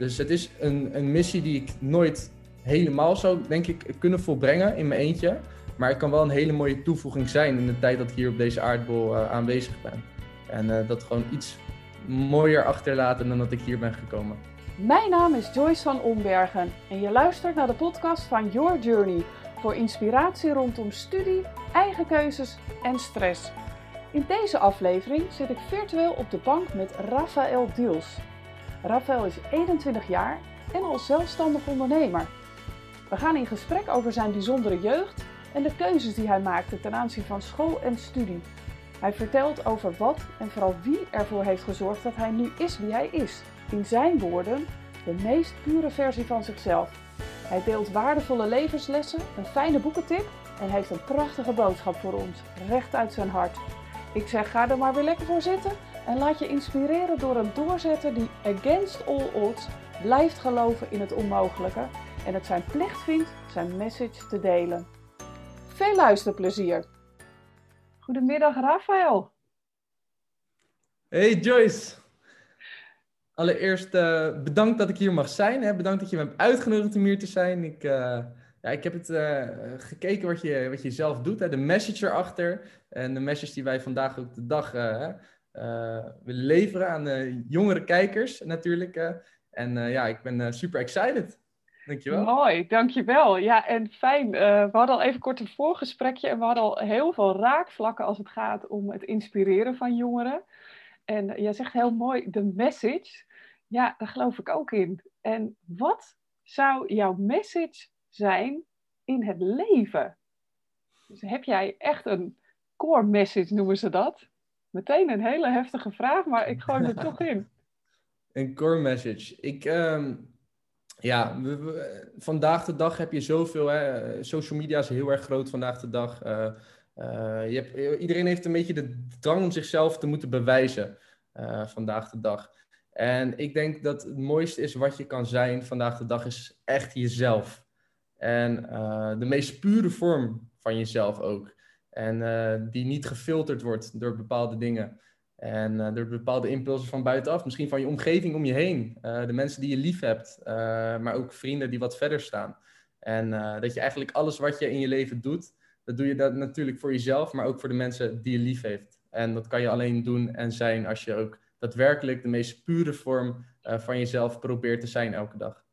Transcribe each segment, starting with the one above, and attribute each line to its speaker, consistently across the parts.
Speaker 1: Dus het is een, een missie die ik nooit helemaal zou, denk ik, kunnen volbrengen in mijn eentje. Maar het kan wel een hele mooie toevoeging zijn in de tijd dat ik hier op deze aardbol uh, aanwezig ben. En uh, dat gewoon iets mooier achterlaten dan dat ik hier ben gekomen.
Speaker 2: Mijn naam is Joyce van Ombergen en je luistert naar de podcast van Your Journey voor inspiratie rondom studie, eigen keuzes en stress. In deze aflevering zit ik virtueel op de bank met Rafael Diels. Rafael is 21 jaar en al zelfstandig ondernemer. We gaan in gesprek over zijn bijzondere jeugd en de keuzes die hij maakte ten aanzien van school en studie. Hij vertelt over wat en vooral wie ervoor heeft gezorgd dat hij nu is wie hij is. In zijn woorden, de meest pure versie van zichzelf. Hij deelt waardevolle levenslessen, een fijne boekentip en heeft een prachtige boodschap voor ons, recht uit zijn hart. Ik zeg ga er maar weer lekker voor zitten en laat je inspireren door een doorzetter die against all odds blijft geloven in het onmogelijke en het zijn plicht vindt zijn message te delen. Veel luisterplezier! Goedemiddag Rafael.
Speaker 1: Hey Joyce. Allereerst uh, bedankt dat ik hier mag zijn. Hè. Bedankt dat je me hebt uitgenodigd om hier te zijn. Ik, uh, ja, ik heb het uh, gekeken wat je, wat je zelf doet. Hè. De message erachter. En de message die wij vandaag ook de dag willen leveren aan de jongere kijkers natuurlijk. en ja, ik ben super excited. Dankjewel.
Speaker 2: Mooi, dankjewel. Ja, en fijn. we hadden al even kort een voorgesprekje en we hadden al heel veel raakvlakken als het gaat om het inspireren van jongeren. En jij zegt heel mooi, de message. Ja, daar geloof ik ook in. En wat zou jouw message zijn in het leven? Dus heb jij echt een core message, noemen ze dat? Meteen een hele heftige vraag, maar ik gooi er toch in.
Speaker 1: Een core message. Ik, ehm, ja, vandaag de dag heb je zoveel. Hè, social media is heel erg groot vandaag de dag. Uh, uh, je hebt, iedereen heeft een beetje de drang om zichzelf te moeten bewijzen vandaag de dag. En ik denk dat het mooiste is wat je kan zijn vandaag de dag is echt jezelf. En de meest pure vorm van jezelf ook. En uh, die niet gefilterd wordt door bepaalde dingen. En uh, door bepaalde impulsen van buitenaf. Misschien van je omgeving om je heen. de mensen die je lief hebt. maar ook vrienden die wat verder staan. En dat je eigenlijk alles wat je in je leven doet. Dat doe je dat natuurlijk voor jezelf. Maar ook voor de mensen die je lief heeft. En dat kan je alleen doen en zijn als je ook daadwerkelijk de meest pure vorm van jezelf probeert te zijn elke dag.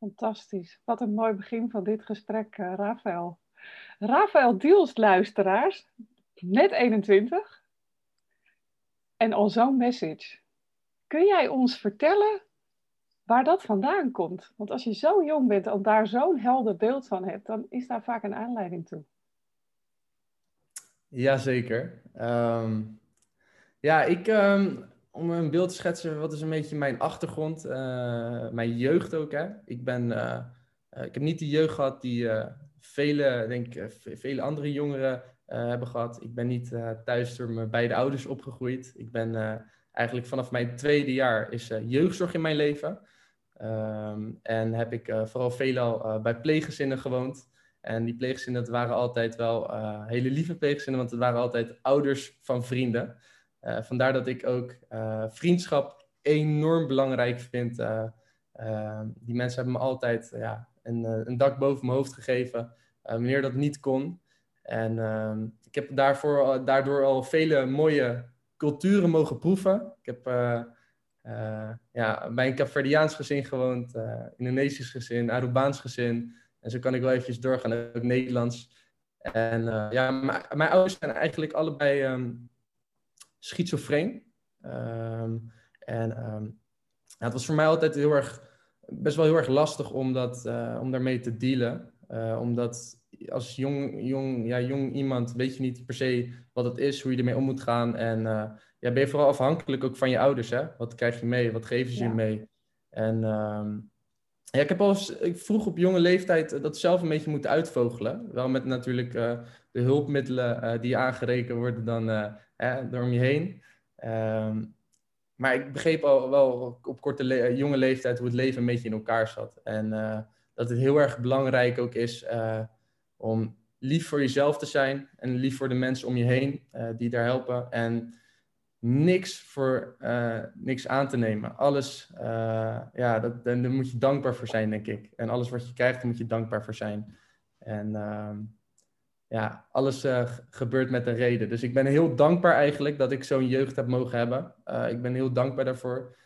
Speaker 2: Fantastisch. Wat een mooi begin van dit gesprek, Rafael. Rafael Diels, luisteraars, net 21 en al zo'n message. Kun jij ons vertellen waar dat vandaan komt? Want als je zo jong bent en daar zo'n helder beeld van hebt, dan is daar vaak een aanleiding toe.
Speaker 1: Jazeker. Um, ja, ik, um, om een beeld te schetsen, wat is een beetje mijn achtergrond, uh, mijn jeugd ook. Hè? Ik, ben, uh, uh, ik heb niet de jeugd gehad die vele, denk, vele andere jongeren hebben gehad. Ik ben niet thuis door mijn beide ouders opgegroeid. Ik ben eigenlijk vanaf mijn tweede jaar is jeugdzorg in mijn leven. Um, en heb ik vooral veelal bij pleeggezinnen gewoond. En die pleeggezinnen, dat waren altijd wel hele lieve pleeggezinnen, want het waren altijd ouders van vrienden. Uh, vandaar dat ik ook uh, vriendschap enorm belangrijk vind. Uh, die mensen hebben me altijd ja, een, een, dak boven mijn hoofd gegeven wanneer dat niet kon. En ehm, ik heb daarvoor, daardoor al vele mooie culturen mogen proeven. Ik heb ja, bij een Capverdiaans gezin gewoond, Indonesisch gezin, Arubaans gezin. En zo kan ik wel eventjes doorgaan, ook Nederlands. En ja, mijn ouders zijn eigenlijk allebei um, schizofreen. Um, en um, het was voor mij altijd heel erg, best wel heel erg lastig om, dat, uh, om daarmee te dealen. Uh, omdat als jong, jong, ja, jong iemand weet je niet per se wat het is, hoe je ermee om moet gaan. En uh, ja, ben je vooral afhankelijk ook van je ouders. Hè? Wat krijg je mee? Wat geven ze ja. je mee? En um, ja, ik heb al ik vroeg op jonge leeftijd dat zelf een beetje moeten uitvogelen. Wel met natuurlijk de hulpmiddelen die aangerekend worden dan door om je heen. Um, maar ik begreep al wel op korte le jonge leeftijd hoe het leven een beetje in elkaar zat. En uh, dat het heel erg belangrijk ook is uh, om lief voor jezelf te zijn en lief voor de mensen om je heen die daar helpen. En niks voor niks aan te nemen. Alles, ja, dat, daar moet je dankbaar voor zijn, denk ik. En alles wat je krijgt, daar moet je dankbaar voor zijn. En ehm, ja, alles gebeurt met een reden. Dus ik ben heel dankbaar eigenlijk dat ik zo'n jeugd heb mogen hebben. ik ben heel dankbaar daarvoor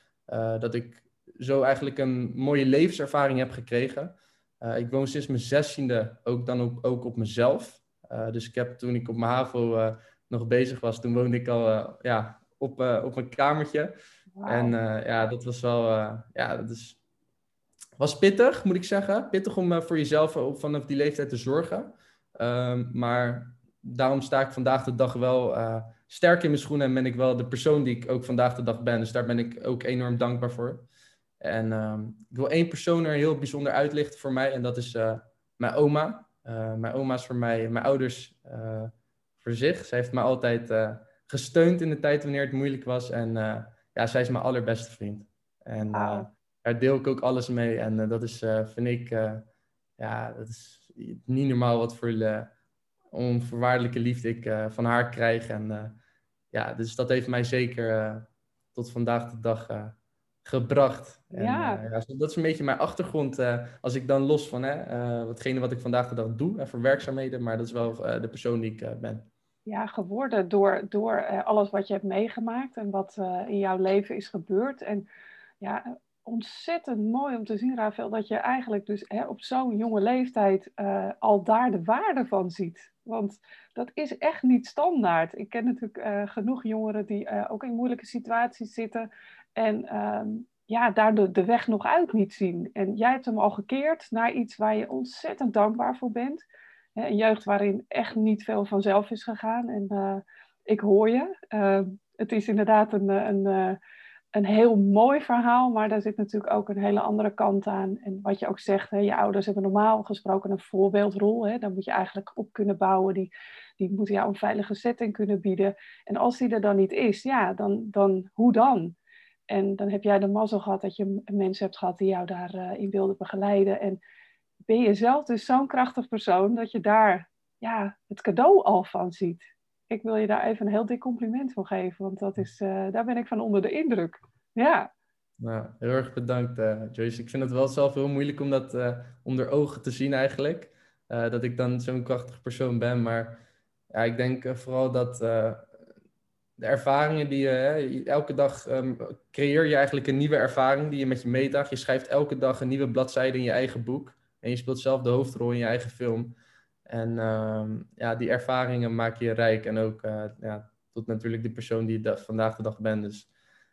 Speaker 1: dat ik zo eigenlijk een mooie levenservaring heb gekregen. Ik woon sinds mijn zestiende ook dan ook, ook op mezelf. Dus ik heb toen ik op mijn HAVO nog bezig was, toen woonde ik al ja, op, op een kamertje. Wow. En ja, dat was wel, ja, dat is, was pittig, moet ik zeggen. Pittig om voor jezelf op, vanaf die leeftijd te zorgen. Um, maar daarom sta ik vandaag de dag wel sterk in mijn schoenen en ben ik wel de persoon die ik ook vandaag de dag ben. Dus daar ben ik ook enorm dankbaar voor. En ehm, ik wil één persoon er heel bijzonder uitlichten voor mij. En dat is uh, mijn oma. Uh, mijn oma is voor mij, mijn ouders voor zich. Zij heeft me altijd gesteund in de tijd wanneer het moeilijk was. En ja, zij is mijn allerbeste vriend. En daar deel ik ook alles mee. En dat is, vind ik, ja, dat is niet normaal wat voor onvoorwaardelijke liefde ik van haar krijg. En ja, dus dat heeft mij zeker tot vandaag de dag gebracht. En, ja. Uh, ja. Dat is een beetje mijn achtergrond. Uh, als ik dan los van hè, uh, watgene wat ik vandaag de dag doe, voor werkzaamheden, maar dat is wel de persoon die ik ben.
Speaker 2: Ja, geworden door, door alles wat je hebt meegemaakt en wat in jouw leven is gebeurd. En ja, ontzettend mooi om te zien, Rafael, dat je eigenlijk dus hè, op zo'n jonge leeftijd al daar de waarde van ziet. Want dat is echt niet standaard. Ik ken natuurlijk genoeg jongeren die ook in moeilijke situaties zitten en um, ja, daar de, de, weg nog uit niet zien. En jij hebt hem al gekeerd naar iets waar je ontzettend dankbaar voor bent. Een jeugd waarin echt niet veel vanzelf is gegaan. En ik hoor je. Uh, het is inderdaad een, een, een heel mooi verhaal, maar daar zit natuurlijk ook een hele andere kant aan. En wat je ook zegt, hè, je ouders hebben normaal gesproken een voorbeeldrol. Hè, daar moet je eigenlijk op kunnen bouwen. Die, die moeten jou een veilige setting kunnen bieden. En als die er dan niet is, ja, dan, dan hoe dan? En dan heb jij de mazzel gehad dat je mensen hebt gehad die jou daarin uh, wilden begeleiden. En ben je zelf dus zo'n krachtig persoon dat je daar ja, het cadeau al van ziet. Ik wil je daar even een heel dik compliment voor geven, want dat is, uh, daar ben ik van onder de indruk. Ja.
Speaker 1: Nou, heel erg bedankt, uh, Joyce. Ik vind het wel zelf heel moeilijk om dat uh, onder ogen te zien eigenlijk. dat ik dan zo'n krachtig persoon ben. Maar ja, ik denk vooral dat de ervaringen die je, elke dag um, creëer je eigenlijk een nieuwe ervaring die je met je meedraagt. Je schrijft elke dag een nieuwe bladzijde in je eigen boek. En je speelt zelf de hoofdrol in je eigen film. En um, ja, die ervaringen maken je rijk. En ook uh, ja, tot natuurlijk de persoon die je vandaag de dag bent. Dus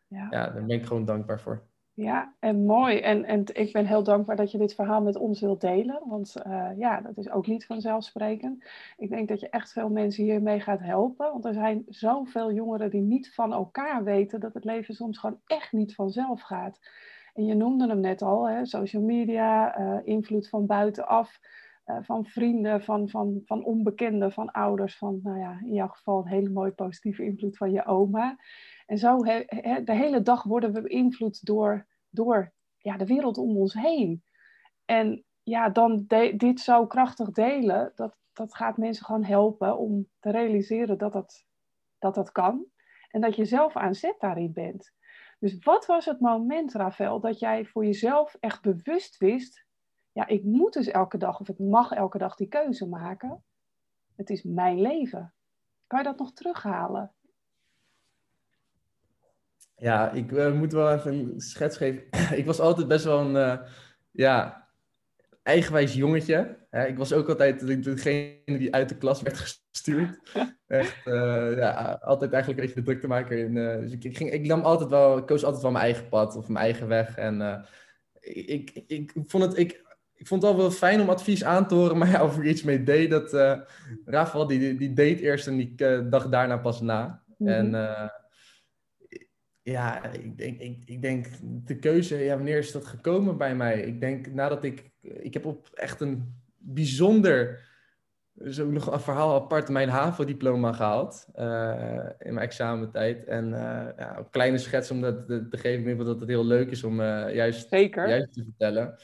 Speaker 1: ja. ja, daar ben ik gewoon dankbaar voor.
Speaker 2: Ja, en mooi. En, en ik ben heel dankbaar dat je dit verhaal met ons wilt delen. Want uh, ja, dat is ook niet vanzelfsprekend. Ik denk dat je echt veel mensen hiermee gaat helpen. Want er zijn zoveel jongeren die niet van elkaar weten dat het leven soms gewoon echt niet vanzelf gaat. En je noemde hem net al, hè, social media, uh, invloed van buitenaf, van vrienden, van, van, van onbekenden, van ouders, van, nou ja, in jouw geval een hele mooie positieve invloed van je oma. En zo de hele dag worden we beïnvloed door, door ja, de wereld om ons heen. En ja, dan dit zo krachtig delen, dat, dat gaat mensen gewoon helpen om te realiseren dat dat, dat dat kan. En dat je zelf aan zet daarin bent. Dus wat was het moment, Rafael, dat jij voor jezelf echt bewust wist... ja, ik moet dus elke dag, of ik mag elke dag die keuze maken. Het is mijn leven. Kan je dat nog terughalen?
Speaker 1: Ja, ik uh, moet wel even een schets geven. ik was altijd best wel een uh, ja, eigenwijs jongetje. Hè? Ik was ook altijd degene die uit de klas werd gestuurd. Echt, uh, ja, altijd eigenlijk een beetje de druktemaker. In, dus ik, ik, ging, ik, nam altijd wel, ik koos altijd wel mijn eigen pad of mijn eigen weg. En ik, ik, ik, vond het, ik, ik vond het al wel fijn om advies aan te horen, maar ja, of er iets mee deed, dat Rafael die, die deed eerst en die dag daarna pas na. Mm -hmm. En ja, ik denk, ik, ik denk de keuze, ja, wanneer is dat gekomen bij mij? Ik denk nadat ik, ik heb op echt een bijzonder, zo nog een verhaal apart, mijn HAVO-diploma gehaald uh, in mijn examentijd. En uh, ja, een kleine schets om dat te, te geven, dat het heel leuk is om uh, juist, juist te vertellen.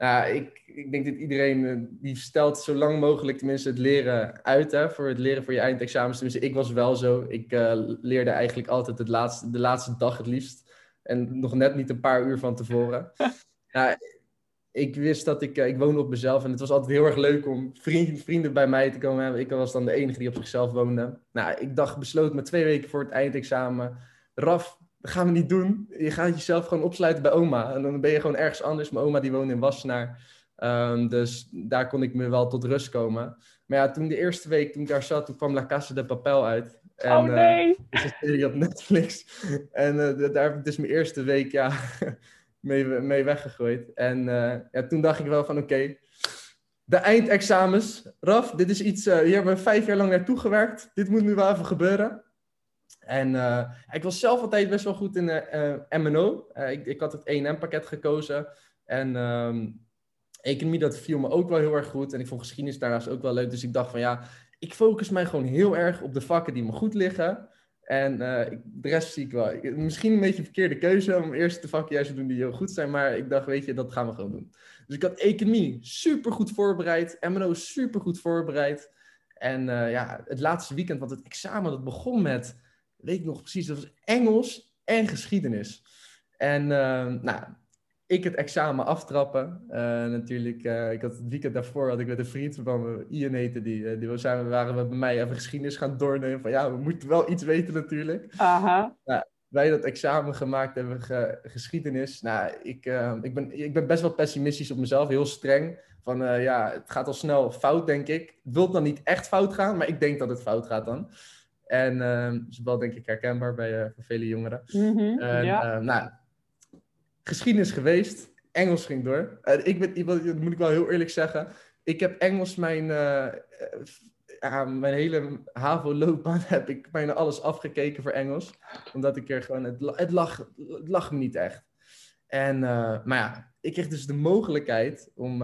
Speaker 1: Nou, ik, ik denk dat iedereen eh, die stelt zo lang mogelijk tenminste het leren uit. Hè, voor het leren voor je eindexamens. Tenminste, ik was wel zo. Ik uh, leerde eigenlijk altijd het laatste, de laatste dag het liefst. En nog net niet een paar uur van tevoren. ja, ik wist dat ik, ik woonde op mezelf en het was altijd heel erg leuk om vrienden, vrienden bij mij te komen hebben. Ik was dan de enige die op zichzelf woonde. Nou, ik dacht besloten met twee weken voor het eindexamen. Raf, dat gaan we niet doen. Je gaat jezelf gewoon opsluiten bij oma. En dan ben je gewoon ergens anders. Mijn oma die woont in Wassenaar. Um, dus daar kon ik me wel tot rust komen. Maar ja, toen de eerste week, toen ik daar zat, toen kwam La Casa de Papel uit.
Speaker 2: En, oh nee! Uh,
Speaker 1: is een serie op Netflix. En uh, daar heb ik dus mijn eerste week ja, mee, mee weggegooid. En uh, ja, toen dacht ik wel van oké, okay, de eindexamens. Raf, dit is iets, hier hebben we vijf jaar lang naartoe gewerkt. Dit moet nu wel even gebeuren. En uh, ik was zelf altijd best wel goed in uh, MNO. ik, ik had het 1M-pakket gekozen. En um, economie, dat viel me ook wel heel erg goed. En ik vond geschiedenis daarnaast ook wel leuk. Dus ik dacht van ja, ik focus mij gewoon heel erg op de vakken die me goed liggen. En de rest zie ik wel. Misschien een beetje een verkeerde keuze om eerst de vakken juist te doen die heel goed zijn. Maar ik dacht, weet je, dat gaan we gewoon doen. Dus ik had economie super goed voorbereid. MNO super goed voorbereid. En ja, het laatste weekend, want het examen dat begon met weet ik nog precies, dat was Engels en geschiedenis. En uh, nou, ik het examen aftrappen. Uh, natuurlijk, uh, ik had het weekend daarvoor had ik met een vriend van me, Ian heette die, die zijn, waren we bij mij even geschiedenis gaan doornemen. Van ja, we moeten wel iets weten natuurlijk.
Speaker 2: Aha.
Speaker 1: Nou, wij dat examen gemaakt hebben, ge, geschiedenis. Nou, ik, ik, ben, ik ben best wel pessimistisch op mezelf, heel streng. Van ja, het gaat al snel fout, denk ik. Het wil dan niet echt fout gaan, maar ik denk dat het fout gaat dan. En uh, dat is wel denk ik herkenbaar bij uh, vele jongeren.
Speaker 2: Mm -hmm,
Speaker 1: en, ja. uh, nou, geschiedenis geweest. Engels ging door. ik ben dat moet ik wel heel eerlijk zeggen. Ik heb Engels mijn, eh, ja, mijn hele HAVO-loopbaan heb ik bijna alles afgekeken voor Engels. Omdat ik er gewoon, het, het, lag, het lag me niet echt. En, maar ja, ik kreeg dus de mogelijkheid om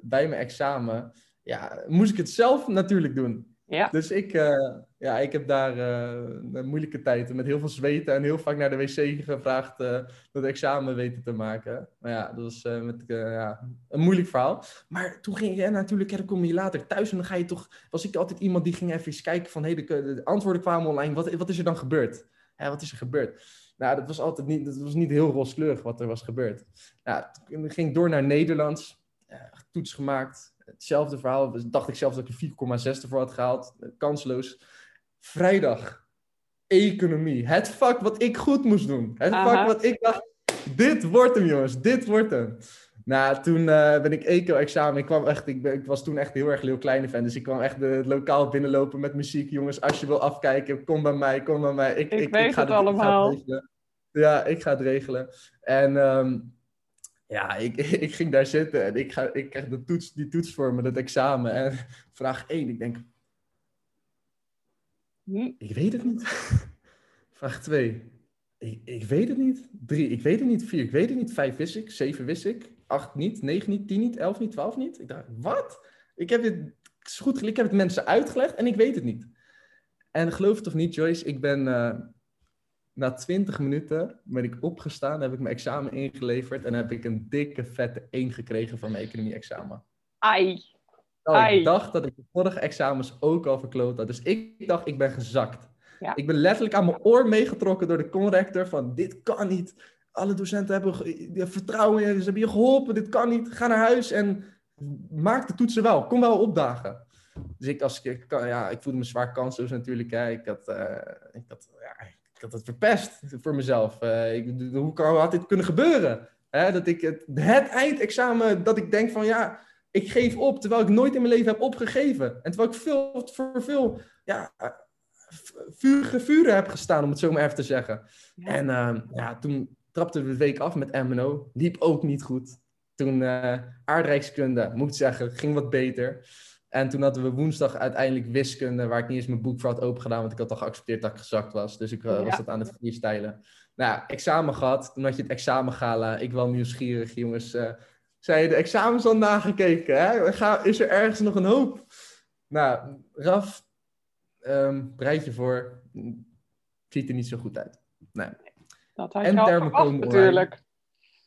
Speaker 1: bij mijn examen, ja, moest ik het zelf natuurlijk doen.
Speaker 2: Ja.
Speaker 1: Dus ik, uh, ja, ik heb daar een moeilijke tijd met heel veel zweten en heel vaak naar de wc gevraagd uh, dat examen weten te maken. Maar ja, dat was met, ja, een moeilijk verhaal. Maar toen ging je natuurlijk, dan kom je later thuis en dan ga je toch, was ik altijd iemand die ging even eens kijken van, hey, de, de, antwoorden kwamen online, wat, wat is er dan gebeurd? Wat is er gebeurd? Nou, dat was altijd niet, dat was niet heel rooskleurig wat er was gebeurd. Nou, toen ging ik door naar Nederlands, toets gemaakt, hetzelfde verhaal. Dus dacht ik zelf dat ik een 4,6 ervoor had gehaald. Kansloos. Vrijdag. Economie. Het vak wat ik goed moest doen. Het vak wat ik dacht, dit wordt hem jongens, dit wordt hem. Nou, toen uh, ben ik eco-examen. Ik, kwam echt, ik, ben, ik, was toen echt heel erg heel kleine fan. Dus ik kwam echt het lokaal binnenlopen met muziek. Jongens, als je wil afkijken, kom bij mij, kom bij mij.
Speaker 2: Ik, ik, ik weet ga het, allemaal.
Speaker 1: Ja, ik ga het regelen. En um, ja, ik, ik ging daar zitten en ik, ga, ik krijg de toets, die toets voor me, dat examen. En vraag 1, ik denk,
Speaker 2: hm?
Speaker 1: ik weet het niet. vraag 2, ik, ik weet het niet. 3, ik weet het niet. 4, ik weet het niet. 5 wist ik. 7 wist ik. 8 niet. 9 niet. 10 niet. 11 niet. 12 niet. Ik dacht, wat? Ik heb dit is goed, ik heb het mensen uitgelegd en ik weet het niet. En geloof het of niet, Joyce, ik ben uh, na 20 minuten ben ik opgestaan, heb ik mijn examen ingeleverd en heb ik een dikke vette 1 gekregen van mijn economie-examen.
Speaker 2: Ai.
Speaker 1: Nou, ik dacht dat ik de vorige examens ook al verkloot had. Dus ik dacht, ik ben gezakt.
Speaker 2: Ja.
Speaker 1: Ik ben letterlijk aan mijn oor meegetrokken door de conrector van dit kan niet. Alle docenten hebben vertrouwen in je, ze hebben je geholpen, dit kan niet. Ga naar huis en maak de toetsen wel. Kom wel opdagen. Dus ik, als ik, ja, ik voelde me zwaar kansloos natuurlijk. Hè. Ik had, uh, ik had ja, ik had het verpest voor mezelf. Uh, ik, hoe kan, had dit kunnen gebeuren? Hè? Dat ik het, het eindexamen, dat ik denk van ja, ik geef op, terwijl ik nooit in mijn leven heb opgegeven. En terwijl ik veel, voor veel ja, vurige vuren heb gestaan, om het zo maar even te zeggen. Ja. En uh, ja, toen trapte we de week af met MNO. Liep ook niet goed. Toen uh, aardrijkskunde, moet ik zeggen, ging wat beter. En toen hadden we woensdag uiteindelijk wiskunde, waar ik niet eens mijn boek voor had opengedaan, want ik had al geaccepteerd dat ik gezakt was. Dus ik uh, ja. was dat aan het freestylen. Nou, examen gehad. Toen had je het examengala. Ik wel nieuwsgierig, jongens. Uh, zijn je de examens al nagekeken? Hè? Ga, is er ergens nog een hoop? Nou, Raf, um, bereid je voor. Ziet er niet zo goed uit. Nee.
Speaker 2: Dat had en al verwacht, natuurlijk.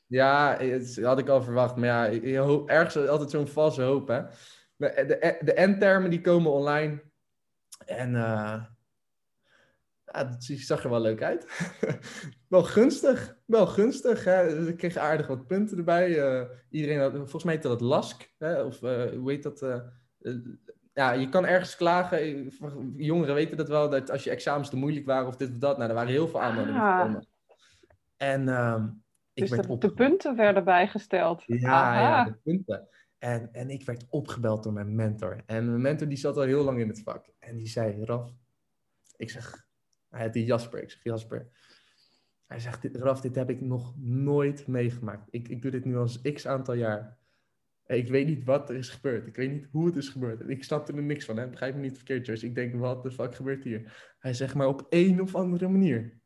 Speaker 1: Ja, dat had ik al verwacht. Maar ja, je ergens altijd zo'n valse hoop, hè. De, de, de endtermen die komen online. En uh, ja, dat zag er wel leuk uit. wel gunstig. Wel gunstig. Hè? Dus ik kreeg aardig wat punten erbij. Uh, iedereen had, volgens mij heette dat LASK. Hè? Of uh, hoe heet dat? ja, je kan ergens klagen. Jongeren weten dat wel. Dat als je examens te moeilijk waren of dit of dat. Nou, er waren heel veel aanmeldingen ah. gekomen. En uh,
Speaker 2: ik dus werd de, de, punten werden bijgesteld.
Speaker 1: Ja, ja, de punten. En, en ik werd opgebeld door mijn mentor. En mijn mentor die zat al heel lang in het vak. En die zei, Raf, ik zeg, hij die Jasper. Ik zeg, Jasper. Hij zegt, Raf, dit heb ik nog nooit meegemaakt. Ik, ik doe dit nu al x aantal jaar. Ik weet niet wat er is gebeurd. Ik weet niet hoe het is gebeurd. Ik snapte er niks van. Hè? Begrijp me niet verkeerd, Joyce. Ik denk, wat de fuck gebeurt hier? Hij zegt, maar op een of andere manier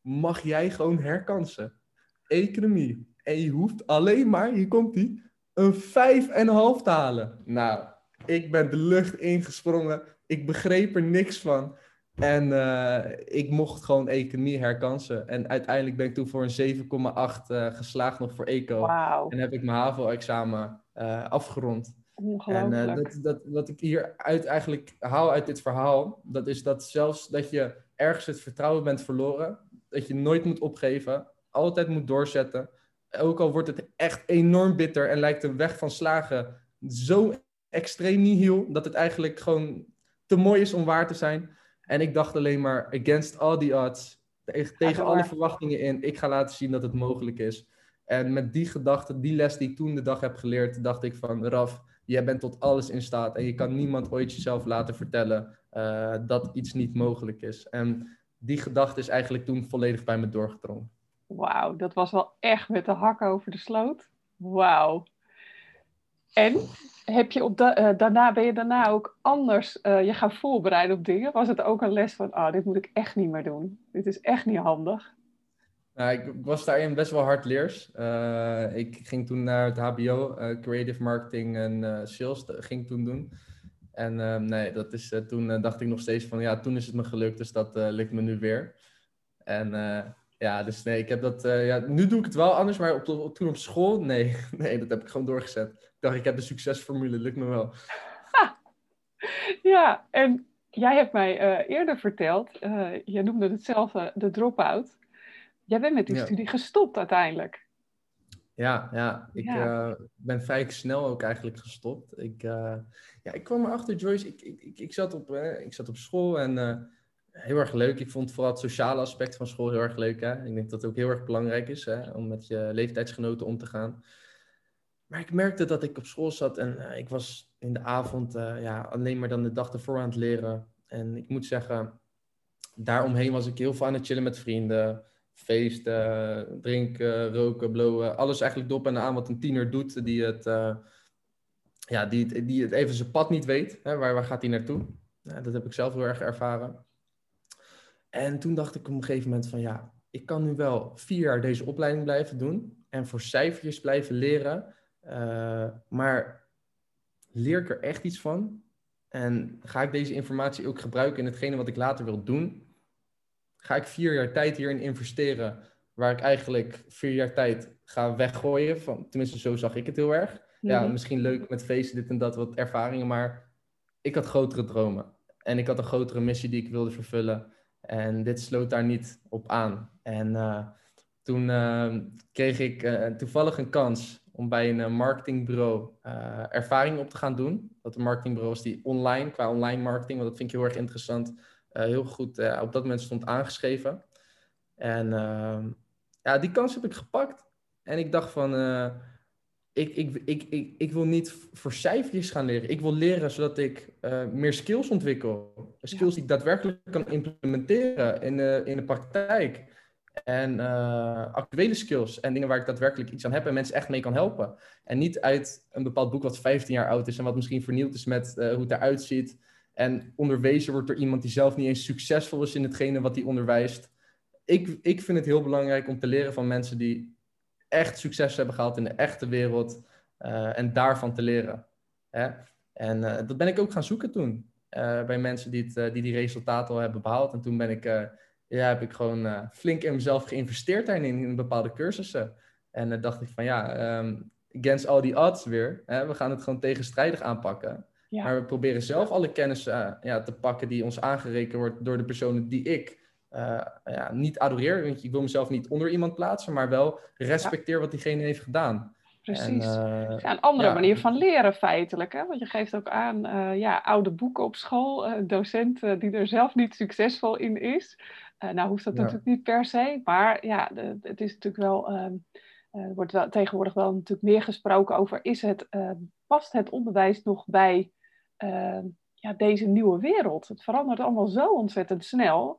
Speaker 1: mag jij gewoon herkansen. Economie. En je hoeft alleen maar, hier komt die, een vijf en een half te halen. Nou, ik ben de lucht ingesprongen. Ik begreep er niks van. En uh, ik mocht gewoon economie herkansen. En uiteindelijk ben ik toen voor een 7,8 uh, eh, geslaagd nog voor eco.
Speaker 2: Wow.
Speaker 1: En heb ik mijn HAVO-examen uh, afgerond. En dat, dat, wat ik hieruit eigenlijk haal uit dit verhaal, dat is dat zelfs dat je ergens het vertrouwen bent verloren, dat je nooit moet opgeven, altijd moet doorzetten. Ook al wordt het echt enorm bitter en lijkt de weg van slagen zo extreem nihil, dat het eigenlijk gewoon te mooi is om waar te zijn. En ik dacht alleen maar, against all the odds, tegen, alle verwachtingen in, ik ga laten zien dat het mogelijk is. En met die gedachte, die les die ik toen de dag heb geleerd, dacht ik van, Raf, jij bent tot alles in staat. En je kan niemand ooit jezelf laten vertellen uh, dat iets niet mogelijk is. En die gedachte is eigenlijk toen volledig bij me doorgedrongen.
Speaker 2: Wauw, dat was wel echt met de hakken over de sloot. Wauw. En heb je op uh, daarna, ben je daarna ook anders uh, je gaan voorbereiden op dingen? Was het ook een les van, oh, dit moet ik echt niet meer doen. Dit is echt niet handig.
Speaker 1: Nou, ik was daarin best wel hard leers. Uh, ik ging toen naar het HBO, Creative Marketing en Sales, ging toen doen. En nee, dat is, toen dacht ik nog steeds van, ja, toen is het me gelukt, dus dat lukt me nu weer. En ja, dus nee, ik heb dat, ja, nu doe ik het wel anders, maar op, toen op school, nee, nee, dat heb ik gewoon doorgezet dacht, ik heb de succesformule, lukt me wel.
Speaker 2: Ja, en jij hebt mij uh, eerder verteld, uh, jij noemde het zelf de drop-out. Jij bent met die studie gestopt uiteindelijk.
Speaker 1: Ja, ja. ik ja. ben vrij snel ook eigenlijk gestopt. Ik, ja, ik kwam erachter, Joyce, ik, ik, ik, ik, zat, op, ik zat op school en heel erg leuk. Ik vond vooral het sociale aspect van school heel erg leuk. Hè? Ik denk dat het ook heel erg belangrijk is hè? om met je leeftijdsgenoten om te gaan. Maar ik merkte dat ik op school zat en uh, ik was in de avond uh, ja, alleen maar dan de dag ervoor aan het leren. En ik moet zeggen, daaromheen was ik heel veel aan het chillen met vrienden. Feesten, drinken, roken, blowen. Alles eigenlijk dop en aan wat een tiener doet die het, uh, ja, die, die het even zijn pad niet weet. Hè, waar, waar gaat hij naartoe? dat heb ik zelf heel erg ervaren. En toen dacht ik op een gegeven moment van ja, ik kan nu wel vier jaar deze opleiding blijven doen. En voor cijfertjes blijven leren. Uh, maar leer ik er echt iets van? En ga ik deze informatie ook gebruiken in hetgene wat ik later wil doen? Ga ik vier jaar tijd hierin investeren, waar ik eigenlijk vier jaar tijd ga weggooien? Van, tenminste, zo zag ik het heel erg. Ja, mhm. misschien leuk met feesten, dit en dat, wat ervaringen, maar ik had grotere dromen. En ik had een grotere missie die ik wilde vervullen. En dit sloot daar niet op aan. En uh, toen uh, kreeg ik uh, toevallig een kans om bij een eh, marketingbureau ervaring op te gaan doen. Dat een marketingbureau is die online, qua online marketing, want dat vind ik heel erg interessant, heel goed op dat moment stond aangeschreven. En ehm, ja, die kans heb ik gepakt. En ik dacht van, ik, ik, ik, ik, ik wil niet voor cijfertjes gaan leren. Ik wil leren zodat ik meer skills ontwikkel. Skills die ik daadwerkelijk kan implementeren in de, in de praktijk. En uh, actuele skills en dingen waar ik daadwerkelijk iets aan heb en mensen echt mee kan helpen. En niet uit een bepaald boek wat 15 jaar oud is en wat misschien vernieuwd is met uh, hoe het eruit ziet. En onderwezen wordt door iemand die zelf niet eens succesvol is in hetgene wat hij onderwijst. Ik, ik vind het heel belangrijk om te leren van mensen die echt succes hebben gehaald in de echte wereld. Uh, en daarvan te leren. Hè? En dat ben ik ook gaan zoeken toen. bij mensen die, het, die die resultaten al hebben behaald. En toen ben ik ja, heb ik gewoon flink in mezelf geïnvesteerd daarin, in bepaalde cursussen. En dan dacht ik van ja, ehm, against all the odds weer. Hè, we gaan het gewoon tegenstrijdig aanpakken.
Speaker 2: Ja.
Speaker 1: Maar we proberen zelf alle kennis eh, ja, te pakken die ons aangerekend wordt door de personen die ik eh, ja, niet adoreer. Want ik wil mezelf niet onder iemand plaatsen, maar wel respecteer wat diegene heeft gedaan.
Speaker 2: Precies.
Speaker 1: En, eh,
Speaker 2: Ja, een andere
Speaker 1: ja.
Speaker 2: manier van leren feitelijk. Hè? Want je geeft ook aan, eh, ja, oude boeken op school, een docent die er zelf niet succesvol in is. Nou hoeft dat natuurlijk niet per se, maar ja, de- het is natuurlijk wel, ehm, er wordt wel, tegenwoordig wel natuurlijk meer gesproken over, is het, eh, past het onderwijs nog bij ehm, ja, deze nieuwe wereld? Het verandert allemaal zo ontzettend snel.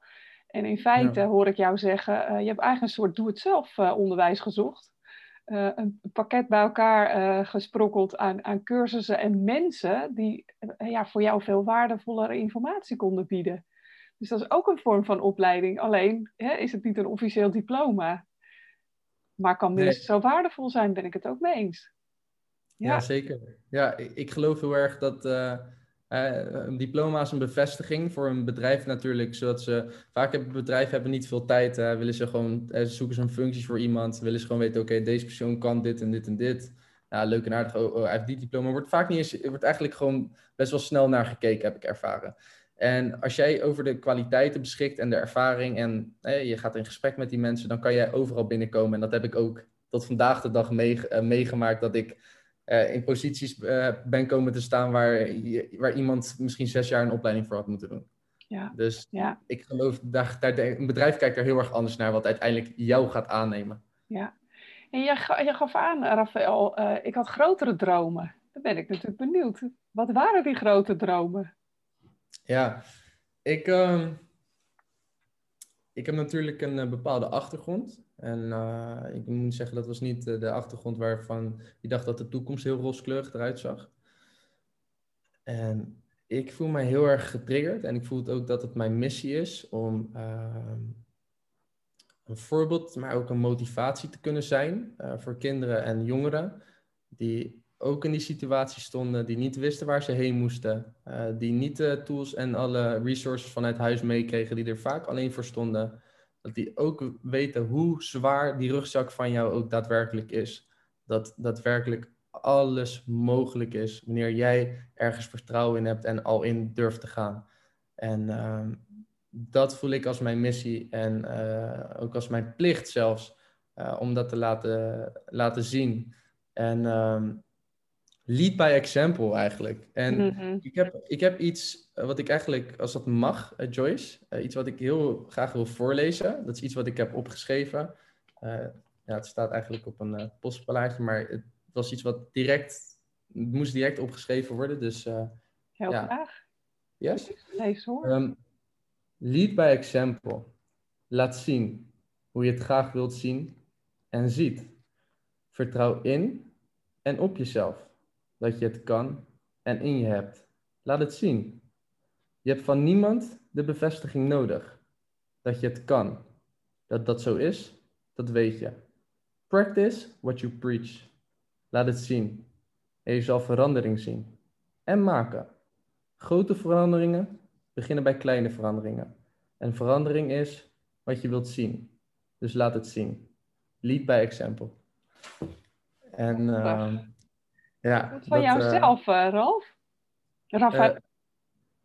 Speaker 2: En in feite
Speaker 1: Ja.
Speaker 2: hoor ik jou zeggen, eh, je hebt eigenlijk een soort doe-het-zelf eh, onderwijs gezocht eh, een pakket bij elkaar gesprokkeld aan, aan cursussen en mensen die ja, voor jou veel waardevollere informatie konden bieden. Dus dat is ook een vorm van opleiding. Alleen hè, is het niet een officieel diploma. Maar kan
Speaker 1: Nee.
Speaker 2: minstens zo waardevol zijn, ben ik het ook mee eens.
Speaker 1: Ja,
Speaker 2: Ja,
Speaker 1: zeker. Ja, ik, ik geloof heel erg dat een diploma is een bevestiging voor een bedrijf natuurlijk, zodat ze vaak hebben bedrijven hebben niet veel tijd, eh, willen ze gewoon eh, zoeken ze functies voor iemand, willen ze gewoon weten, oké, deze persoon kan dit en dit en dit. Ja, leuk en aardig, oh, oh, heeft die diploma. Wordt vaak niet eens, wordt eigenlijk gewoon best wel snel naar gekeken, heb ik ervaren. En als jij over de kwaliteiten beschikt en de ervaring en eh, je gaat in gesprek met die mensen, dan kan jij overal binnenkomen. En dat heb ik ook tot vandaag de dag eh, meegemaakt, dat ik eh, in posities eh, ben komen te staan waar, waar iemand misschien zes jaar een opleiding voor had moeten doen.
Speaker 2: ja,
Speaker 1: Dus
Speaker 2: ja,
Speaker 1: ik geloof, daar, daar, een bedrijf kijkt er heel erg anders naar wat uiteindelijk jou gaat aannemen.
Speaker 2: ja. En jij gaf aan, Rafael, eh, ik had grotere dromen. Dan ben ik natuurlijk benieuwd. Wat waren die grote dromen?
Speaker 1: Ja, ik, ehm, ik heb natuurlijk een eh, bepaalde achtergrond. En eh, ik moet zeggen, dat was niet eh, de achtergrond waarvan je dacht dat de toekomst heel rooskleurig eruit zag. En ik voel mij heel erg getriggerd en ik voel het ook dat het mijn missie is om ehm, een voorbeeld, maar ook een motivatie te kunnen zijn voor kinderen en jongeren die ook in die situatie stonden, die niet wisten waar ze heen moesten, eh, die niet de tools en alle resources vanuit huis meekregen, die er vaak alleen voor stonden. Dat die ook weten hoe zwaar die rugzak van jou ook daadwerkelijk is. Dat daadwerkelijk alles mogelijk is wanneer jij ergens vertrouwen in hebt en al in durft te gaan. En ehm, dat voel ik als mijn missie en eh, ook als mijn plicht zelfs, eh, om dat te laten, laten zien. En ehm, lead by example eigenlijk. En
Speaker 2: Mhm.
Speaker 1: ik, heb, ik heb iets eh, wat ik eigenlijk, als dat mag, eh, Joyce, eh, iets wat ik heel graag wil voorlezen. Dat is iets wat ik heb opgeschreven. Ja, het staat eigenlijk op een postplaatje, maar het was iets wat direct, het moest direct opgeschreven worden. Dus
Speaker 2: Heel
Speaker 1: Ja.
Speaker 2: graag.
Speaker 1: yes.
Speaker 2: Lees hoor.
Speaker 1: Ehm, lead by example. Laat zien hoe je het graag wilt zien en ziet. Vertrouw in en op jezelf dat je het kan en in je hebt. Laat het zien. Je hebt van niemand de bevestiging nodig dat je het kan. Dat dat zo is, dat weet je. Practice what you preach. Laat het zien. En je zal verandering zien. En maken. Grote veranderingen beginnen bij kleine veranderingen. En verandering is wat je wilt zien. Dus laat het zien. Lead by example. En. Ja,
Speaker 2: Wat van
Speaker 1: dat,
Speaker 2: jou
Speaker 1: eh,
Speaker 2: zelf, eh, Ralf? Rafael,
Speaker 1: eh,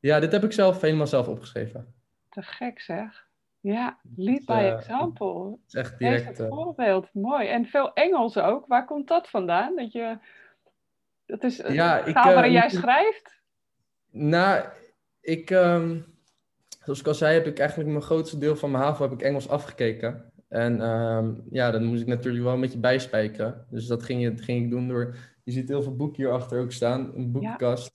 Speaker 1: ja, dit heb ik zelf helemaal zelf opgeschreven.
Speaker 2: te gek zeg. Ja, lead by example.
Speaker 1: Het is echt direct.
Speaker 2: het
Speaker 1: eh,
Speaker 2: voorbeeld. Mooi. En veel Engels ook. Waar komt dat vandaan? Dat je... Dat is een
Speaker 1: Ja, ik,
Speaker 2: waarin jij schrijft?
Speaker 1: Nou, ik, ehm, zoals ik al zei, heb ik eigenlijk mijn grootste deel van mijn HAVO heb ik Engels afgekeken. En ehm, ja, dan moest ik natuurlijk wel een beetje bijspijkeren. Dus dat ging, je- ging ik doen door, je ziet heel veel boeken hierachter ook staan, een boekenkast.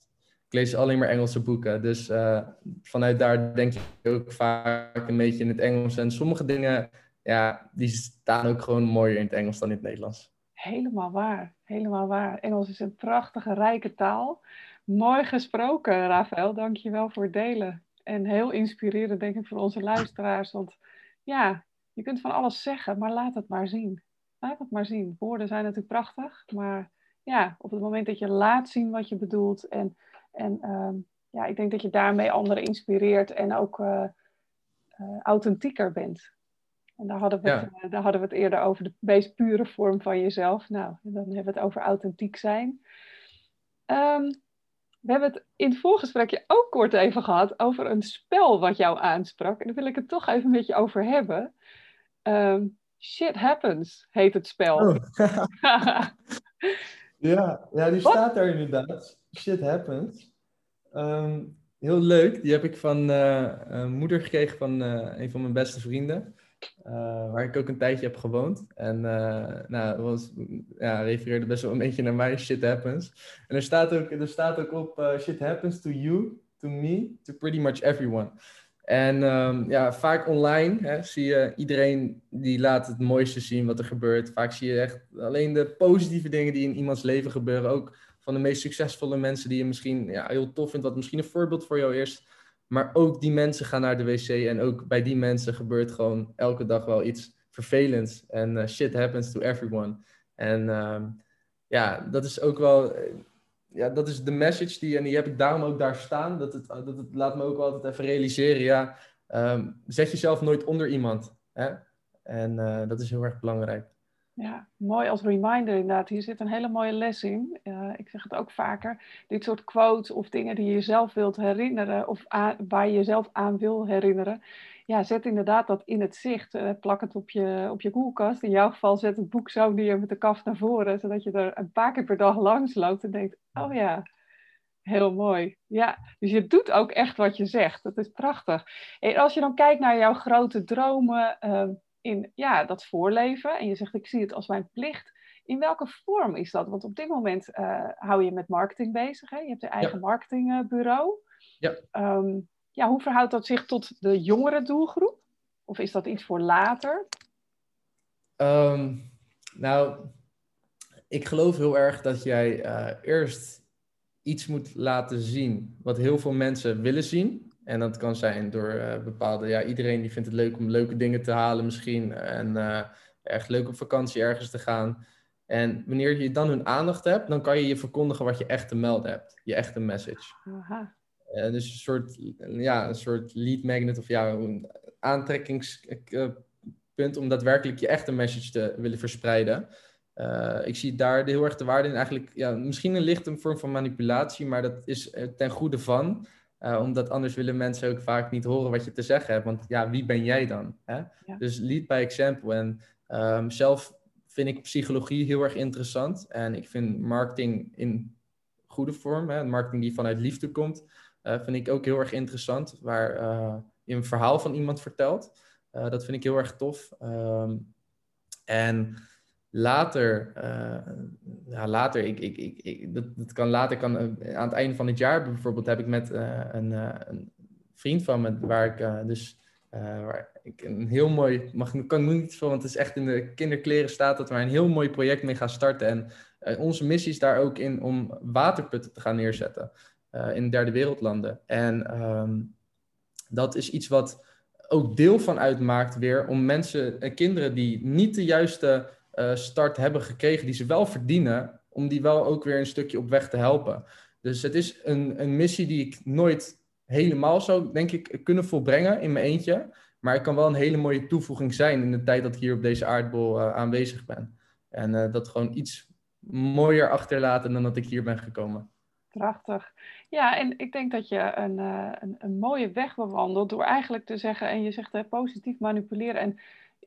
Speaker 1: Ik lees alleen maar Engelse boeken. Dus eh, vanuit daar denk ik ook vaak een beetje in het Engels. En sommige dingen, ja, die staan ook gewoon mooier in het Engels dan in het Nederlands.
Speaker 2: Helemaal waar. Helemaal waar. Engels is een prachtige, rijke taal. Mooi gesproken, Rafael. Dank je wel voor het delen. En heel inspirerend, denk ik, voor onze luisteraars. Want ja, je kunt van alles zeggen, maar laat het maar zien. Laat het maar zien. Woorden zijn natuurlijk prachtig, maar ja, op het moment dat je laat zien wat je bedoelt en, en ehm, ja, ik denk dat je daarmee anderen inspireert en ook eh, eh, authentieker bent. En daar hadden, we het, eh, daar hadden we het eerder over de meest pure vorm van jezelf. Nou, dan hebben we het over authentiek zijn. Ehm, we hebben het in het voorgesprekje ook kort even gehad over een spel wat jou aansprak. En daar wil ik het toch even met je over hebben. Ehm, Shit Happens heet het spel. Oh.
Speaker 1: ja, ja, die staat daar inderdaad. Shit Happens. Um, heel leuk. Die heb ik van uh, moeder gekregen van uh, een van mijn beste vrienden. waar ik ook een tijdje heb gewoond. En nou, was, ja, refereerde best wel een beetje naar mij. Shit happens. En er staat ook, er staat ook op shit happens to you, to me, to pretty much everyone. En um, ja, vaak online hè, zie je iedereen die laat het mooiste zien wat er gebeurt. Vaak zie je echt alleen de positieve dingen die in iemands leven gebeuren. Ook van de meest succesvolle mensen die je misschien ja, heel tof vindt, wat misschien een voorbeeld voor jou is. Maar ook die mensen gaan naar de wc en ook bij die mensen gebeurt gewoon elke dag wel iets vervelends. En uh, shit happens to everyone. En um, ja, dat is ook wel ja, dat is de message die, en die heb ik daarom ook daar staan. Dat het, dat het laat me ook altijd even realiseren, ja, um, zet jezelf nooit onder iemand. Hè? En uh, dat is heel erg belangrijk.
Speaker 2: Ja, mooi als reminder inderdaad. Hier zit een hele mooie les in. Uh, ik zeg het ook vaker. Dit soort quotes of dingen die je jezelf wilt herinneren, of waar je jezelf aan wil herinneren, ja, zet inderdaad dat in het zicht. Uh, plak het op je, op je koelkast. In jouw geval zet het boek zo neer met de kaft naar voren, zodat je er een paar keer per dag langs loopt en denkt, oh ja, heel mooi. Ja, dus je doet ook echt wat je zegt. Dat is prachtig. En als je dan kijkt naar jouw grote dromen uh, in ja, dat voorleven, en je zegt, ik zie het als mijn plicht. In welke vorm is dat? Want op dit moment uh, hou je met marketing bezig. Hè? Je hebt een eigen marketingbureau.
Speaker 1: Ja.
Speaker 2: Um, ja, hoe verhoudt dat zich tot de jongere doelgroep? Of is dat iets voor later?
Speaker 1: Um, nou, ik geloof heel erg dat jij uh, eerst iets moet laten zien wat heel veel mensen willen zien. En dat kan zijn door uh, bepaalde, ja, iedereen die vindt het leuk om leuke dingen te halen misschien. En uh, echt leuk op vakantie ergens te gaan. En wanneer je dan hun aandacht hebt, dan kan je je verkondigen wat je echt te melden hebt. Je echte message. Aha. Uh, dus een soort, ja, een soort lead magnet of ja, een aantrekkingspunt om daadwerkelijk je echte message te willen verspreiden. Uh, ik zie daar heel erg de waarde in. Eigenlijk, ja, misschien een lichte vorm van manipulatie, maar dat is ten goede van. Uh, omdat anders willen mensen ook vaak niet horen wat je te zeggen hebt. Want ja, wie ben jij dan? Hè? Ja. Dus lead by example. En um, zelf vind ik psychologie heel erg interessant. En ik vind marketing in goede vorm, hè, marketing die vanuit liefde komt, vind ik ook heel erg interessant. Waar uh, je een verhaal van iemand vertelt. Uh, dat vind ik heel erg tof. Um, en later, ja, later, ik, ik, ik, ik, dat, dat kan later, kan, aan het einde van het jaar bijvoorbeeld, heb ik met een, een, vriend van me, waar ik dus waar ik een heel mooi, mag, kan ik niet veel, want het is echt in de kinderkleren staat dat we een heel mooi project mee gaan starten. En onze missie is daar ook in om waterputten te gaan neerzetten. Uh, in derde wereldlanden. En um, dat is iets wat ook deel van uitmaakt weer om mensen en kinderen die niet de juiste uh, start hebben gekregen, die ze wel verdienen, om die wel ook weer een stukje op weg te helpen. Dus het is een, een missie die ik nooit helemaal zou, denk ik, kunnen volbrengen in mijn eentje. Maar het kan wel een hele mooie toevoeging zijn in de tijd dat ik hier op deze aardbol uh, aanwezig ben. En dat gewoon iets mooier achterlaten dan dat ik hier ben gekomen.
Speaker 2: Prachtig. Ja, en ik denk dat je een, uh, een, een, mooie weg bewandelt door eigenlijk te zeggen, en je zegt hè, positief manipuleren. En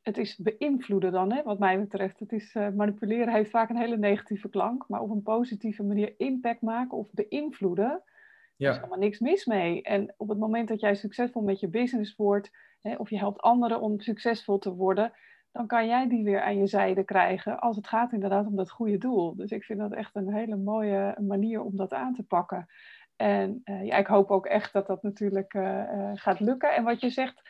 Speaker 2: het is beïnvloeden dan, hè, wat mij betreft. Het is, uh, manipuleren heeft vaak een hele negatieve klank, maar op een positieve manier impact maken of beïnvloeden, ja. is helemaal niks mis mee. En op het moment dat jij succesvol met je business wordt, hè, of je helpt anderen om succesvol te worden, dan kan jij die weer aan je zijde krijgen als het gaat inderdaad om dat goede doel. Dus ik vind dat echt een hele mooie manier om dat aan te pakken. En uh, ja, ik hoop ook echt dat dat natuurlijk uh, uh, gaat lukken. En wat je zegt,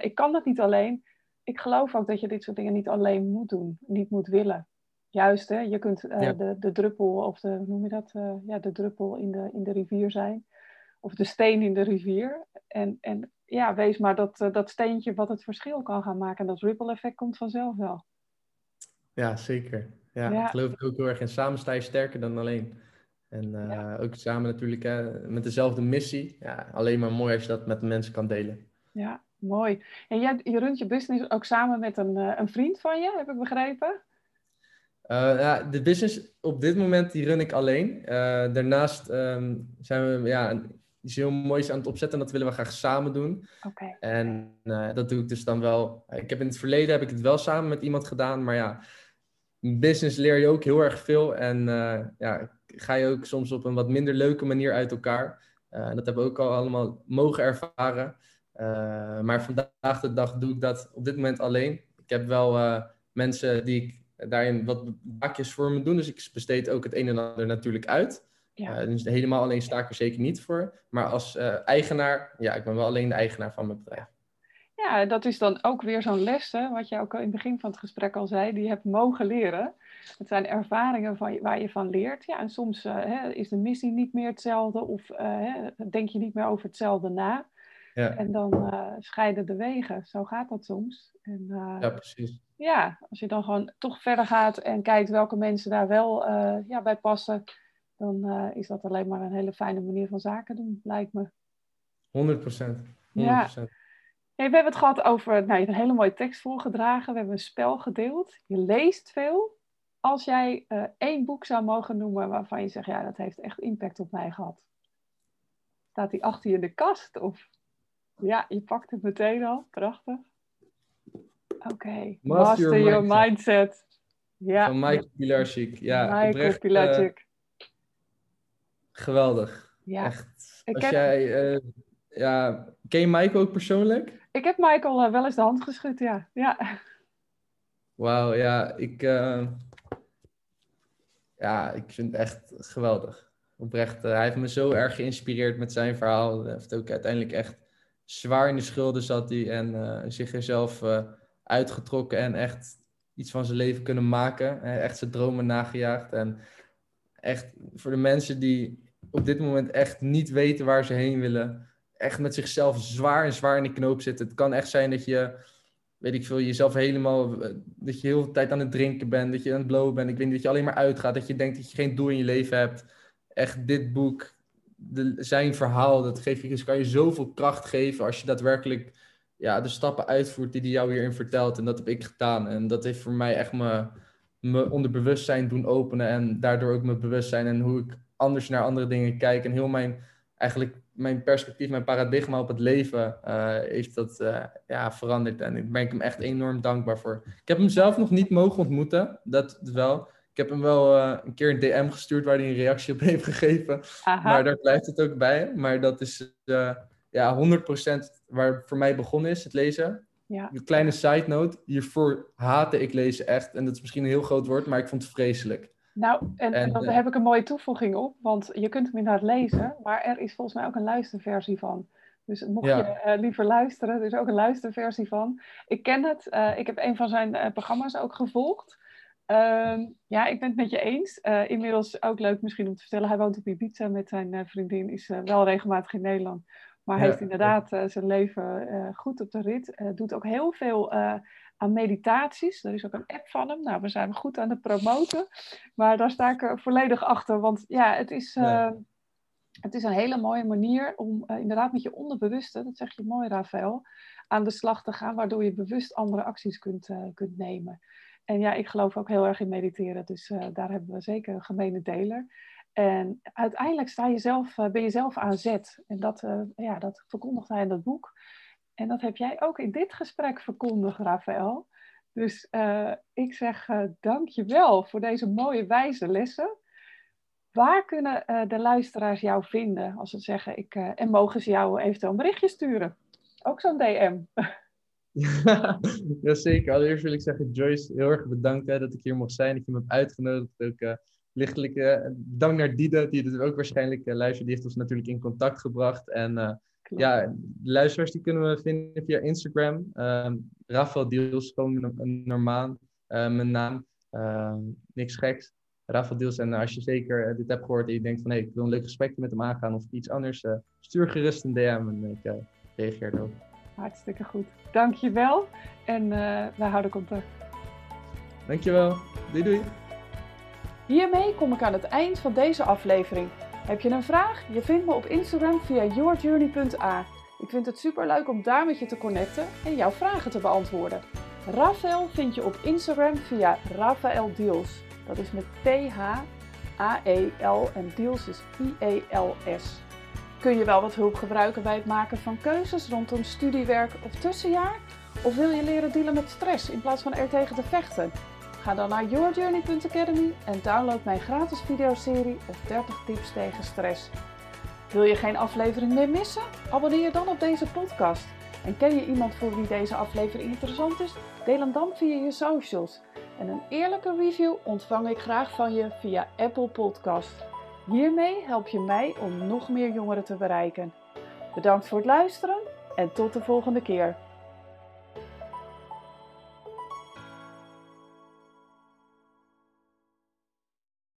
Speaker 2: ik kan dat niet alleen. Ik geloof ook dat je dit soort dingen niet alleen moet doen, niet moet willen. Juist, hè, je kunt ja. de, de druppel, of de, hoe noem je dat? ja, de druppel in de, in de rivier zijn. Of de steen in de rivier. En, en ja, wees maar dat, dat steentje wat het verschil kan gaan maken. En dat ripple effect komt vanzelf wel.
Speaker 1: Ja, zeker. Ja, ja. ik geloof ook heel erg in samen sta je sterker dan alleen. En uh, ja. ook samen natuurlijk met dezelfde missie. Ja, alleen maar mooi als je dat met de mensen kan delen.
Speaker 2: Ja, mooi. En jij, je runt je business ook samen met een, eh, een vriend van je, heb ik begrepen?
Speaker 1: Uh, ja, de business op dit moment die run ik alleen. Uh, daarnaast um, zijn we ja, iets heel moois aan het opzetten en dat willen we graag samen doen.
Speaker 2: Oké.
Speaker 1: En uh, dat doe ik dus dan wel. Ik heb in het verleden heb ik het wel samen met iemand gedaan, maar ja, business leer je ook heel erg veel en ja, ga je ook soms op een wat minder leuke manier uit elkaar. dat hebben we ook al allemaal mogen ervaren. maar vandaag de dag doe ik dat op dit moment alleen. Ik heb wel mensen die ik daarin wat bakjes voor me doen. Dus ik besteed ook het een en ander natuurlijk uit. Ja. Uh, dus helemaal alleen sta ik er zeker niet voor. Maar als uh, eigenaar, ja, ik ben wel alleen de eigenaar van mijn bedrijf.
Speaker 2: Ja, dat is dan ook weer zo'n les, hè, wat je ook in het begin van het gesprek al zei, die je hebt mogen leren. Het zijn ervaringen van, waar je van leert. Ja, en soms uh, hè, is de missie niet meer hetzelfde of hè, denk je niet meer over hetzelfde na. Ja. En dan scheiden de wegen. Zo gaat dat soms. En,
Speaker 1: ja, precies
Speaker 2: ja, als je dan gewoon toch verder gaat en kijkt welke mensen daar wel ja, bij passen, dan is dat alleen maar een hele fijne manier van zaken doen, lijkt me.
Speaker 1: 100 procent.
Speaker 2: Ja. Hey, we hebben het gehad over, nou, je hebt een hele mooie tekst voorgedragen, we hebben een spel gedeeld. Je leest veel. Als jij uh, één boek zou mogen noemen waarvan je zegt, ja, dat heeft echt impact op mij gehad. Staat die achter je in de kast? Of ja, je pakt het meteen al. Prachtig. Oké, okay. Master, Master, Your, Mindset.
Speaker 1: Ja. Van Michael Pilarczyk. Ja,
Speaker 2: Michael oprecht, Pilarczyk.
Speaker 1: Uh, geweldig. Ja. Echt. Als jij, uh, ja, ken je Michael ook persoonlijk?
Speaker 2: Ik heb Michael uh, wel eens de hand geschud, ja. ja.
Speaker 1: Wauw, ja, ik, ja, ik vind het echt geweldig. Oprecht, hij heeft me zo erg geïnspireerd met zijn verhaal. Hij heeft ook uiteindelijk echt zwaar in de schulden zat hij en zich er zelf uitgetrokken en echt iets van zijn leven kunnen maken. Echt zijn dromen nagejaagd. En echt voor de mensen die op dit moment echt niet weten waar ze heen willen. Echt met zichzelf zwaar en zwaar in de knoop zitten. Het kan echt zijn dat je, weet ik veel, jezelf helemaal, dat je heel veel tijd aan het drinken bent, dat je aan het blowen bent. Ik weet niet, dat je alleen maar uitgaat, dat je denkt dat je geen doel in je leven hebt. Echt dit boek, de, zijn verhaal, dat geeft je, dus kan je zoveel kracht geven als je daadwerkelijk ja, de stappen uitvoert die hij jou hierin vertelt. En dat heb ik gedaan. En dat heeft voor mij echt me, me onderbewustzijn doen openen. En daardoor ook mijn bewustzijn en hoe ik anders naar andere dingen kijk. En heel mijn, eigenlijk mijn perspectief, mijn paradigma op het leven uh, heeft dat uh, ja, veranderd. En ik ben ik hem echt enorm dankbaar voor. Ik heb hem zelf nog niet mogen ontmoeten, dat wel. Ik heb hem wel uh, een keer een DM gestuurd waar hij een reactie op heeft gegeven. Aha. Maar daar blijft het ook bij. Maar dat is ja, 100% waar voor mij begonnen is, het lezen. Ja. Een kleine side note, hiervoor haatte ik lezen echt. En dat is misschien een heel groot woord, maar ik vond het vreselijk.
Speaker 2: Nou, en, en daar uh, heb ik een mooie toevoeging op, want je kunt hem inderdaad lezen, maar er is volgens mij ook een luisterversie van. Dus mocht je uh, liever luisteren, er is ook een luisterversie van. Ik ken het, uh, ik heb een van zijn programma's ook gevolgd. Ehm, ja, ik ben het met je eens. inmiddels ook leuk misschien om te vertellen, hij woont op Ibiza met zijn vriendin, is wel regelmatig in Nederland. Maar heeft inderdaad zijn leven goed op de rit. Doet ook heel veel aan meditaties. Er is ook een app van hem. Nou, we zijn goed aan het promoten. Maar daar sta ik volledig achter. Want ja, het is, ja. het is een hele mooie manier om inderdaad met je onderbewuste, dat zeg je mooi, Rafael, aan de slag te gaan. Waardoor je bewust andere acties kunt, kunt nemen. En ja, ik geloof ook heel erg in mediteren. Dus daar hebben we zeker een gemene deler. En uiteindelijk sta je zelf, eh, ben je zelf aan zet. En dat, ja, dat verkondigt hij in dat boek. En dat heb jij ook in dit gesprek verkondigd, Rafael. Dus uh, ik zeg uh, dank je wel voor deze mooie wijze lessen. Waar kunnen de luisteraars jou vinden als ze zeggen, ik, en mogen ze jou eventueel een berichtje sturen? Ook zo'n DM.
Speaker 1: Ja, zeker. Allereerst wil ik zeggen, Joyce, heel erg bedankt dat ik hier mocht zijn, dat je me hebt uitgenodigd. Lichtelijk dank naar Dida, die het ook waarschijnlijk luistert. Die heeft ons natuurlijk in contact gebracht. En ja, luisteraars die kunnen we vinden via Instagram. Ehm, Rafael Diels, gewoon een normaal, mijn naam. Ehm, niks geks. Rafael Diels. En als je zeker dit hebt gehoord en je denkt van hé, hey, ik wil een leuk gesprekje met hem aangaan of iets anders, stuur gerust een DM en ik reageer erop.
Speaker 2: Hartstikke goed. Dankjewel en we houden contact.
Speaker 1: Dankjewel. Doei doei.
Speaker 2: Hiermee kom ik aan het eind van deze aflevering. Heb je een vraag? Je vindt me op Instagram via yourjourney.a. Ik vind het super leuk om daar met je te connecten en jouw vragen te beantwoorden. Rafael vind je op Instagram via Rafael Deals. Dat is met P-H-A-E-L en Deals is I-E-L-S. Kun je wel wat hulp gebruiken bij het maken van keuzes rondom studiewerk of tussenjaar? Of wil je leren dealen met stress in plaats van er tegen te vechten? Ga dan naar yourjourney.academy en download mijn gratis videoserie of 30 tips tegen stress. Wil je geen aflevering meer missen? Abonneer je dan op deze podcast. En ken je iemand voor wie deze aflevering interessant is? Deel hem dan via je socials. En een eerlijke review ontvang ik graag van je via Apple Podcast. Hiermee help je mij om nog meer jongeren te bereiken. Bedankt voor het luisteren en tot de volgende keer.